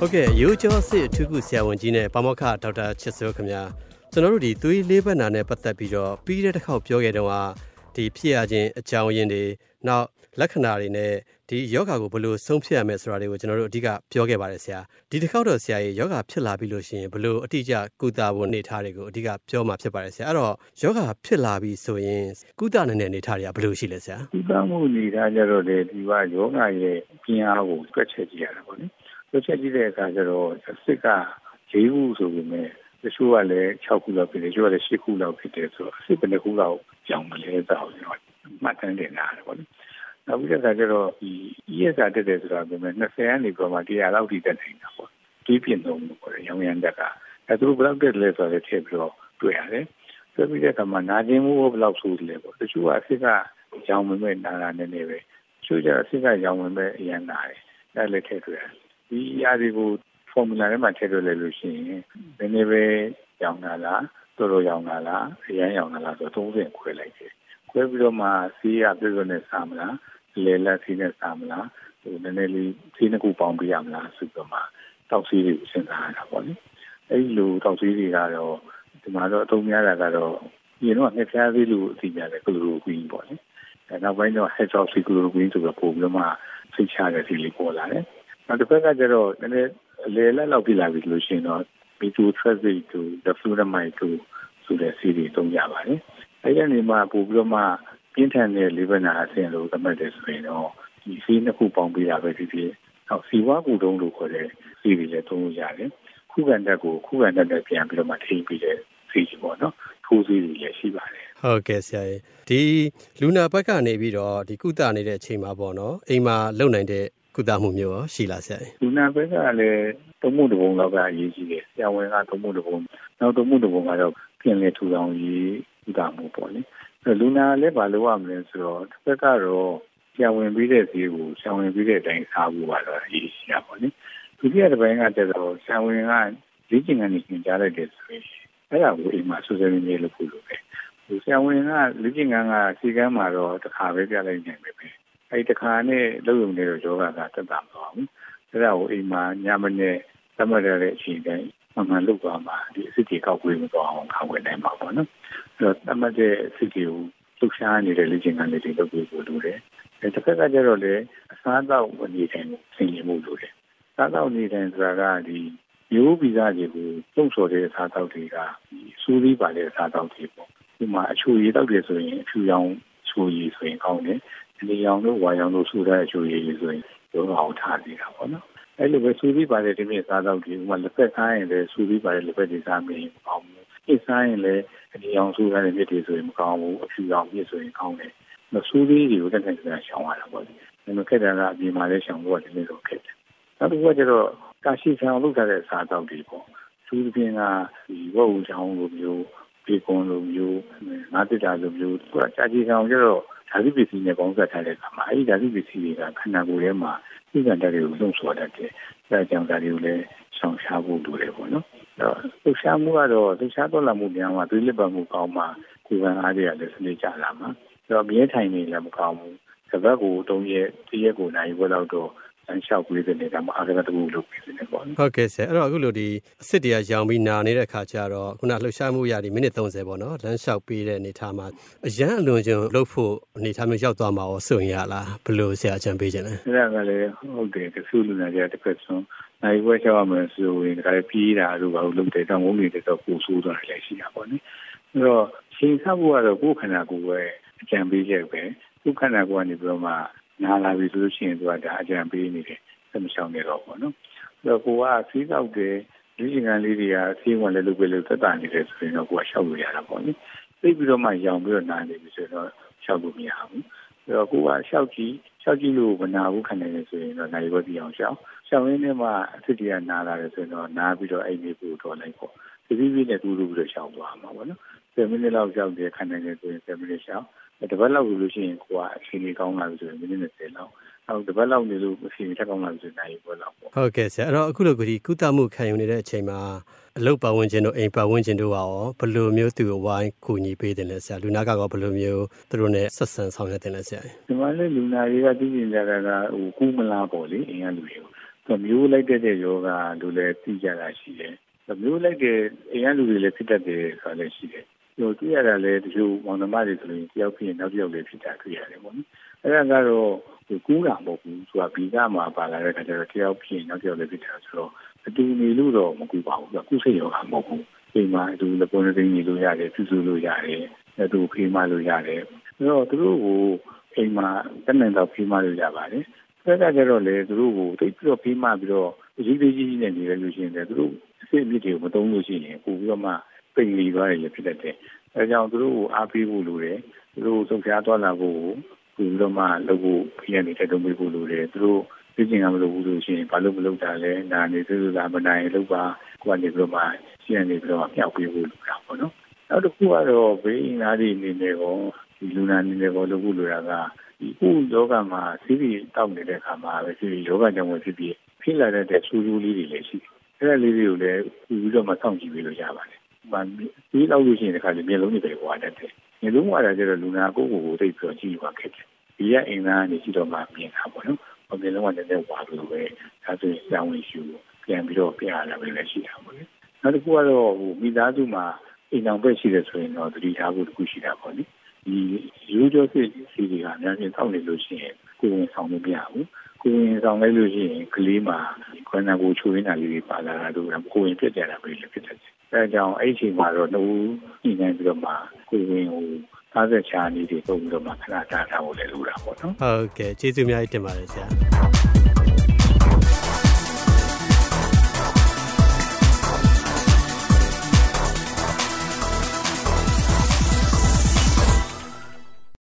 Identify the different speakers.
Speaker 1: ဟုတ်ကဲ့ရိုးကျော်စစ်အထူးကုဆရာဝန်ကြီးနဲ့ပါမောက္ခဒေါက်တာချစ်စိုးခင်ဗျာကျွန်တော်တို့ဒီသွေးလေးဘက်နာနဲ့ပတ်သက်ပြီးတော့ပြီးတဲ့တစ်ခေါက်ပြောခဲ့တော့ဒီဖြစ်ရခြင်းအကြောင်းရင်းတွေနောက်လက္ခဏာတွေနဲ့ဒီယောဂါကိုဘယ်လိုဆုံးဖြတ်ရမလဲဆိုတာတွေကိုကျွန်တော်တို့အဓိကပြောခဲ့ပါတယ်ဆရာဒီတစ်ခေါက်တော့ဆရာကြီးယောဂါဖြစ်လာပြီလို့ရှိရင်ဘယ်လိုအတိအကျကုသဖို့နေထားတွေကိုအဓိကပြောမှာဖြစ်ပါတယ်ဆရာအဲ့တော့ယောဂါဖြစ်လာပြီဆိုရင်ကုသနိုင်တဲ့နေထားတွေကဘယ်လိုရှိလဲဆရာ
Speaker 2: ကုသမှုနေထားကြတော့လေဒီကယောဂါရဲ့ပြင်းအားကိုတွက်ချက်ကြည့်ရတာပေါ့နိ တွက်ချက်ကြည့်တဲ့အခါကျတော့စစ်က၄ခုဆိုပေမဲ့တချို့ကလည်း6ခုလောက်ဖြစ်တယ်တချို့ကလည်း10ခုလောက်ဖြစ်တယ်ဆိုတော့အစ်ဘယ်နှခုလောက်ကြောင်မလဲဆိုတော့မှတ်တမ်းတင်တာပေါ့နော်နောက်ပြီးတော့ကျတော့ဒီ ESR တက်တယ်ဆိုတာပေမဲ့20ကနေပြမှ100လောက်ထိတက်နေတာပေါ့ဒီပြင်တော့ပေါ့ရောင်ရမ်းတက်ကအဲသူတို့ဘယ်လောက်တက်လဲဆိုတော့ထည့်ပြီးတော့တွေ့ရတယ်ဆိုပြီးတဲ့အခါမှာနာကျင်မှုဘယ်လောက်ဆိုးတယ်ပေါ့တချို့ကအစ်ကရောင်မမဲ့နာတာနည်းနည်းပဲတချို့ကျအစ်ကရောင်မမဲ့အရန်နာတယ်အဲလည်းထည့်တွေ့ရတယ် ဒီအရာတွေကို formula ထဲမှာထည့်တွေ့လိုက်လို့ရှိရင်နည်းနည်းပဲရောင်တာလားတော်တော်ရောင်တာလားအရန်ရောင်တာလားဆိုတော့30ခွဲလိုက်တယ်ခွဲပြီးတော့မှစီးရပြည့်စုံနဲ့စားမလားလေလက်စီးနဲ့စားမလားဟိုနည်းနည်းလေးစီးနှစ်ခုပေါင်းပေးရမလားဆိုတော့မှတောက်စီးတွေစဉ်းစားရတာပေါ့လေအဲ့ဒီလိုတောက်စီးတွေကတော့ဒီမှာတော့အသုံးများတာကတော့ဒီတော့ငှက်ဖျားသေးလို့အသိများတယ်ကလိုရိုကွင်းပေါ့လေအဲနောက်ပိုင်းတော့ head of cycloroquine ဆိုတော့ပုံပြီးတော့မှဖိတ်ချတဲ့စီလေးပေါ်လာတယ် နောက်တစ်ခါကကျတော့နည်းနည်းလေလက်လောက်ပြလာပြီလို့ရှိရင်တော့ methotrexate to difluramide to ဆိုတဲ့စီးတွေသုံးကြပါတယ်အဲ့ဒီနေမှာပို့ပြီးတော့မှပြင်းထန်တဲ့လေးဘနာအဆင့်လို့သတ်မှတ်တယ်ဆိုရင်တော့ဒီစီးနှစ်ခုပေါင်းပေးတာပဲဖြစ်ဖြစ်နောက်စီဝါကူတုံးလို့ခေါ်တဲ့စီးတွေလည်းသုံးလို့ရတယ်ခုခံတက်ကိုခုခံတက်နဲ့ပြန်ပြီးတော့မှထိပြီးတဲ့စီးကြီးပေါ့နော်ထိုးစီးတွေလည်းရှိပါတယ်
Speaker 1: ဟုတ်ကဲ့ဆရာကြီးဒီလူနာဘက်ကနေပြီးတော့ဒီကုသနေတဲ့အချိန်မှာပေါ့နော်အိမ်မှာလုံနိုင်တဲ့ ကုသမှုမျိုးရောရှိလားဆရာကြီး
Speaker 2: လူနာဘက်ကလည်းသုံးမှုတစ်ပုံလောက်ကအရေးကြီးတယ်ဆရာဝန်ကသုံးမှုတစ်ပုံနောက်သုံးမှုတစ်ပုံကတော့ပြင်လေထူထောင်ရေးကုသမှုပေါ့လေလူနာလည်းမလုပ်ရမလဲဆိုတော့တစ်ဖက်ကတော့ဆရာဝန်ပြီးတဲ့ဈေးကိုဆရာဝန်ပြီးတဲ့အတိုင်းစားဖို့ပါတော့အရေးကြီးတာပေါ့လေဒုတိယတစ်ပိုင်းကတည်းကဆရာဝန်ကလေ့ကျင့်ခန်းနေသင်ကြားလိုက်တယ်ဆိုရင်အဲ့ဒါကိုအိမ်မှာစူးစမ်းနေလို့ဖို့လိုတယ်ဆရာဝန်ကလေ့ကျင့်ခန်းကစီကမ်းမှာတော့တစ်ခါပဲပြလိုက်နိုင်ပဲပဲ အဲ့ဒီတစ်ခါနဲ့လုပ်ရုံနဲ့တော့ယောဂကတက်တာမဟုတ်ဘူးအဲ့ဒါကိုအိမ်မှာညမနဲ့သတ်မှတ်တဲ့အချိန်တိုင်းမှန်မှန်လုပ်သွားမှာဒီအစ်စ်တွေကောက်ွေးမသွားအောင်ခံဝယ်နိုင်မှာပေါ့နော်အဲ့တော့သတ်မှတ်တဲ့အစ်စ်တွေကိုလှုပ်ရှားနေတဲ့လေ့ကျင့်ခန်းလေးတွေလုပ်ပြီးဖို့လိုတယ်အဲတစ်ခါကကျတော့လေအစားအသောက်အနေနဲ့ဆင်ခြင်မှုလိုတယ်စားသောက်နေတယ်ဆိုတာကဒီမျိုးဗီဇတွေကိုသုံးဆော်တဲ့အစားအသောက်တွေကစူးပြီးပါတဲ့အစားအသောက်တွေပေါ့ဒီမှာအချူရည်တောက်တယ်ဆိုရင်အချူရောင်ချူရည်ဆိုရင်ကောင်းတယ် နေရောင်တို့ဝါရောင်တို့စူတဲ့အချူရည်ဆိုရင်ရောအောင်ထားနေတာပေါ့နော်အဲ့လိုပဲစူပြီးပါတယ်ဒီနေ့စားတော့ဒီဥမာလက်ဖက်ခိုင်းရင်လည်းစူပြီးပါတယ်လက်ဖက်တွေစားမင်းမကောင်းဘူး။အိတ်စားရင်လည်းဒီအောင်စူရတဲ့မြစ်တွေဆိုရင်မကောင်းဘူး။အဖြူအောင်မြစ်ဆိုရင်ကောင်းတယ်။မစူပြီးတွေကိုတက်တက်ကြရှောင်ရတာပေါ့လေ။ဒါပေမဲ့ခက်တာကအပြင်မှာလည်းရှောင်လို့ဒီနေ့တော့ခက်တယ်။နောက်တစ်ခုကကျတော့ကာရှိချောင်လုပ်ထားတဲ့စားတော့ဒီပေါ့။စူးပြင်းကဒီဝက်ဝူချောင်းလိုမျိုးပေကွန်လိုမျိုးငါးတစ်တာလိုမျိုးသူကကြာကြီးချောင်ကျတော့ ဓာတ်ပစ္စည်းနဲ့ပေါင်းစပ်ထားတဲ့အခါမှာအဲဒီဓာတ်ပစ္စည်းတွေကခန္ဓာကိုယ်ထဲမှာသိကံတက်တွေကိုလုံဆော်တတ်တယ်။အဲကြောင့်ဒါတွေကိုလည်းဆောင်ရှားဖို့လိုတယ်ပေါ့နော်။အဲလှူရှားမှုကတော့လှူရှားတော့လာမှုများမှာသွေးလစ်ပတ်မှုကောင်းမှကိုယ်ကအားတွေကလည်းစနစ်ကြလာမှာ။အဲတော့မြဲထိုင်နေလည်းမကောင်းဘူး။တစ်ပတ်ကို၃ရက်၁ရက်ကိုနိုင်ဘက်တော့ တော့လမ်းလျှောက်ပေးတဲ့နေတာမှာအားကစားတခုလုပ်ပေးနေတယ်ပေါ့နော်
Speaker 1: ဟုတ်ကဲ့ဆရာအဲ့တော့အခုလိုဒီအစ်စ်တရားရောင်ပြီးနာနေတဲ့ခါကျတော့ခုနလှုပ်ရှားမှုရဒီမိနစ်30ပေါ့နော်လမ်းလျှောက်ပေးတဲ့အနေထားမှာအရန်အလွန်ကျွံလုပ်ဖို့အနေထားမျိုးရောက်သွားမှာရောဆိုရင်ရလားဘယ်လိုဆရာအကြံပေးခြင်းလဲ
Speaker 2: အဲ့ဒါကလည်းဟုတ်တယ်တဆူလူနာကြတစ်ဖက်ဆုံးနိုင်ဝဲချောင်းမယ်ဆိုရင်ဒါပြေးတာတို့ဘာလို့လုပ်တယ်တောင်းဝုန်းတွေတော့ပို့ဆိုးသွားတယ်လည်းရှိတာပေါ့နိအဲ့တော့ချိန်ဆဖို့ကတော့ကိုယ်ခန္ဓာကိုယ်ပဲအကြံပေးချက်ပဲကိုယ်ခန္ဓာကိုယ်ကနေပြီးတော့မှ နားလာပြီဆိုလို့ရှိရင်သူကဒါအကြံပေးနေတယ်ဆက်မရှောင်နေတော့ပေါ့နော်။အဲ့တော့ကိုကစီးတော့တယ်လူကြီးကလေးတွေကစီးဝင်လည်းလုပ်ပေးလို့သက်သာနေတယ်ဆိုရင်တော့ကိုကရှောက်လို့ရတာပေါ့နိ။သိပြီးတော့မှရောင်ပြီးတော့နားနေပြီဆိုတော့ရှောက်လို့မရဘူး။အဲ့တော့ကိုကရှောက်ကြည့်ရှောက်ကြည့်လို့မနာဘူးခံနေတယ်ဆိုရင်တော့နိုင်ဘောတီအောင်ရှောက်ရှောက်ရင်းနဲ့မှအစ်တီကနားလာတယ်ဆိုရင်တော့နားပြီးတော့အိမ်ကြီးပို့တော့လိုက်ပေါ့။ဒီပြီးပြီးနဲ့တူတူပြီးတော့ရှောက်သွားမှာပေါ့နော်။10မိနစ်လောက်ရှောက်တယ်ခံနေတယ်ဆိုရင်10မိနစ်ရှောက် တပတ်လောက်လို့ရှိရင်ကိုကအချိန်ကြီးကောင်းလာပြီဆိုရင်မိနစ်20လောက်ဟုတ်တပတ်လောက်နေလို့အချိန်ထက်ကောင်းလာပြီဆိုနိုင်ဘောလောက်ပေါ့
Speaker 1: ဟုတ်ကဲ့ဆရာအဲ့တော့အခုလိုကဒီကုသမှုခံယူနေတဲ့အချိန်မှာအလုပ်ပတ်ဝန်းကျင်တို့အိမ်ပတ်ဝန်းကျင်တို့ရောဘယ်လိုမျိုးသူ့ကိုဝိုင်းကူညီပေးတယ်လဲဆရာလူနာကတော့ဘယ်လိုမျိုးသူတို့နဲ့ဆက်ဆံဆောင်ရွက်တယ်လဲဆရာ
Speaker 2: ဒီမှာလေလူနာတွေကသိကျင်ကြတာကဟိုကူးမလားပေါ့လေအိမ်ကလူတွေကိုမျိုးလိုက်တဲ့ယောဂလူလည်းသိကြတာရှိတယ်မျိုးလိုက်တဲ့အိမ်ကလူတွေလည်းဖြစ်တတ်တယ်ဆိုတာလည်းရှိတယ် ဟိုတွေ့ရတာလည်းတချို့မောင်နှမတွေဆိုရင်တယောက်ဖြစ်ရင်နောက်တစ်ယောက်လည်းဖြစ်တာတွေ့ရတယ်ပေါ့နော်အဲ့ဒါကတော့ဒီကူးတာမဟုတ်ဘူးဆိုတာဘီကမှာပါလာတဲ့အခါကျတော့တယောက်ဖြစ်ရင်နောက်တစ်ယောက်လည်းဖြစ်တာဆိုတော့အတူနေလို့တော့မကူပါဘူးကုစိတ်ရောဂါမဟုတ်ဘူးအိမ်မှာအတူလက်ပေါ်နေနေလို့ရတယ်ပြုစုလို့ရတယ်အတူဖေးမလို့ရတယ်အဲ့တော့သူတို့ကိုအိမ်မှာတနင်္လာဖေးမလို့ရပါတယ်အဲ့ဒါကြတော့လေသူတို့ကိုတိတ်ပြီးတော့ဖေးမပြီးတော့အကြီးကြီးကြီးနဲ့နေရလို့ရှိရင်လည်းသူတို့အစ်အမြစ်တွေကိုမတုံးလို့ရှိရင်ပို့ပြီးတော့မှ ပိန်လီသွားတယ်ဖြစ်တတ်တယ်အဲကြောင့်သူတို့ကိုအားပေးဖို့လိုတယ်သူတို့ဆုံးဖြတ်သွားလာဖို့ပို့ပြီးတော့မှလုပ်ဖို့ဖိရနေတဲ့တုံးပေးဖို့လိုတယ်သူတို့သိချင်ကမလို့ဘူးလို့ရှိရင်ဘာလို့မလုပ်တာလဲနာနေသူတို့ကမနိုင်လို့ပါကိုကနေပြီးတော့မှရှင်းနေပြီးတော့မြောက်ပေးဖို့လိုတာပေါ့နော်နောက်တစ်ခုကတော့ဘေးအင်အားတွေအနေနဲ့ကောဒီလူနာအနေနဲ့ကောလုပ်ဖို့လိုတာကဒီခုယောဂမှာစီးပြီးတောက်နေတဲ့အခါမှာပဲစီးပြီးယောဂကြောင့်ပဲဖြစ်ဖြစ်ဖိလာတဲ့ဆူဆူလေးတွေလည်းရှိတယ်အဲ့ဒါလေးတွေကိုလည်းပြီးတော့မှစောင့်ကြည့်ပြီးလို့ရပါတယ်။ ဘာဒီလောက်လို့ရှိရင်တခါလေမျက်လုံးတွေပဲဝါတတ်တယ်။မျက်လုံးဝါတာကျတော့လူနာကိုယ်ကိုယ်သိပြီးတော့ကြည့်ရခက်တယ်။ဒီကအင်္ဂါကနေကြည့်တော့မှမြင်တာပေါ့နော်။မျက်လုံးကလည်းလည်းဝါလို့ပဲဒါဆိုရင်စောင်းဝင်ရှူပြန်ပြီးတော့ပြရတာပဲလည်းရှိတာပေါ့လေ။နောက်တစ်ခုကတော့ဟိုမိသားစုမှာအိမ်အောင်ပဲရှိတယ်ဆိုရင်တော့တတိထားဖို့တခုရှိတာပေါ့လေ။ဒီရိုးကြောစစ်စီတွေကအများကြီးတောက်နေလို့ရှိရင်ကိုယ်ဝင်ဆောင်လို့မရဘူး။ကိုရင်ဆောင်လိုက်လို့ရှိရင်ကလေးမှာခန္ဓာကိုယ်ချိုးရင်းတာလေးတွေပါလာတာတို့ကိုရင်ဖြစ်ကြတာပဲဖြစ်တတ်တယ်။ အဲဒါကြောင့်အဲ့ဒီအချိန်မှာတော့နှုတ်ညှိနှိုင်းပြီးတော့မှကိုရင်ကိုသားဆက်ချာနေတွေပုံပြီးတော့မှခဏတားထားဖို့လည်းလိုတာပေါ့နော်။
Speaker 1: ဟုတ်ကဲ့ကျေးဇူးအများကြီးတင်ပါတယ်ဆရာ။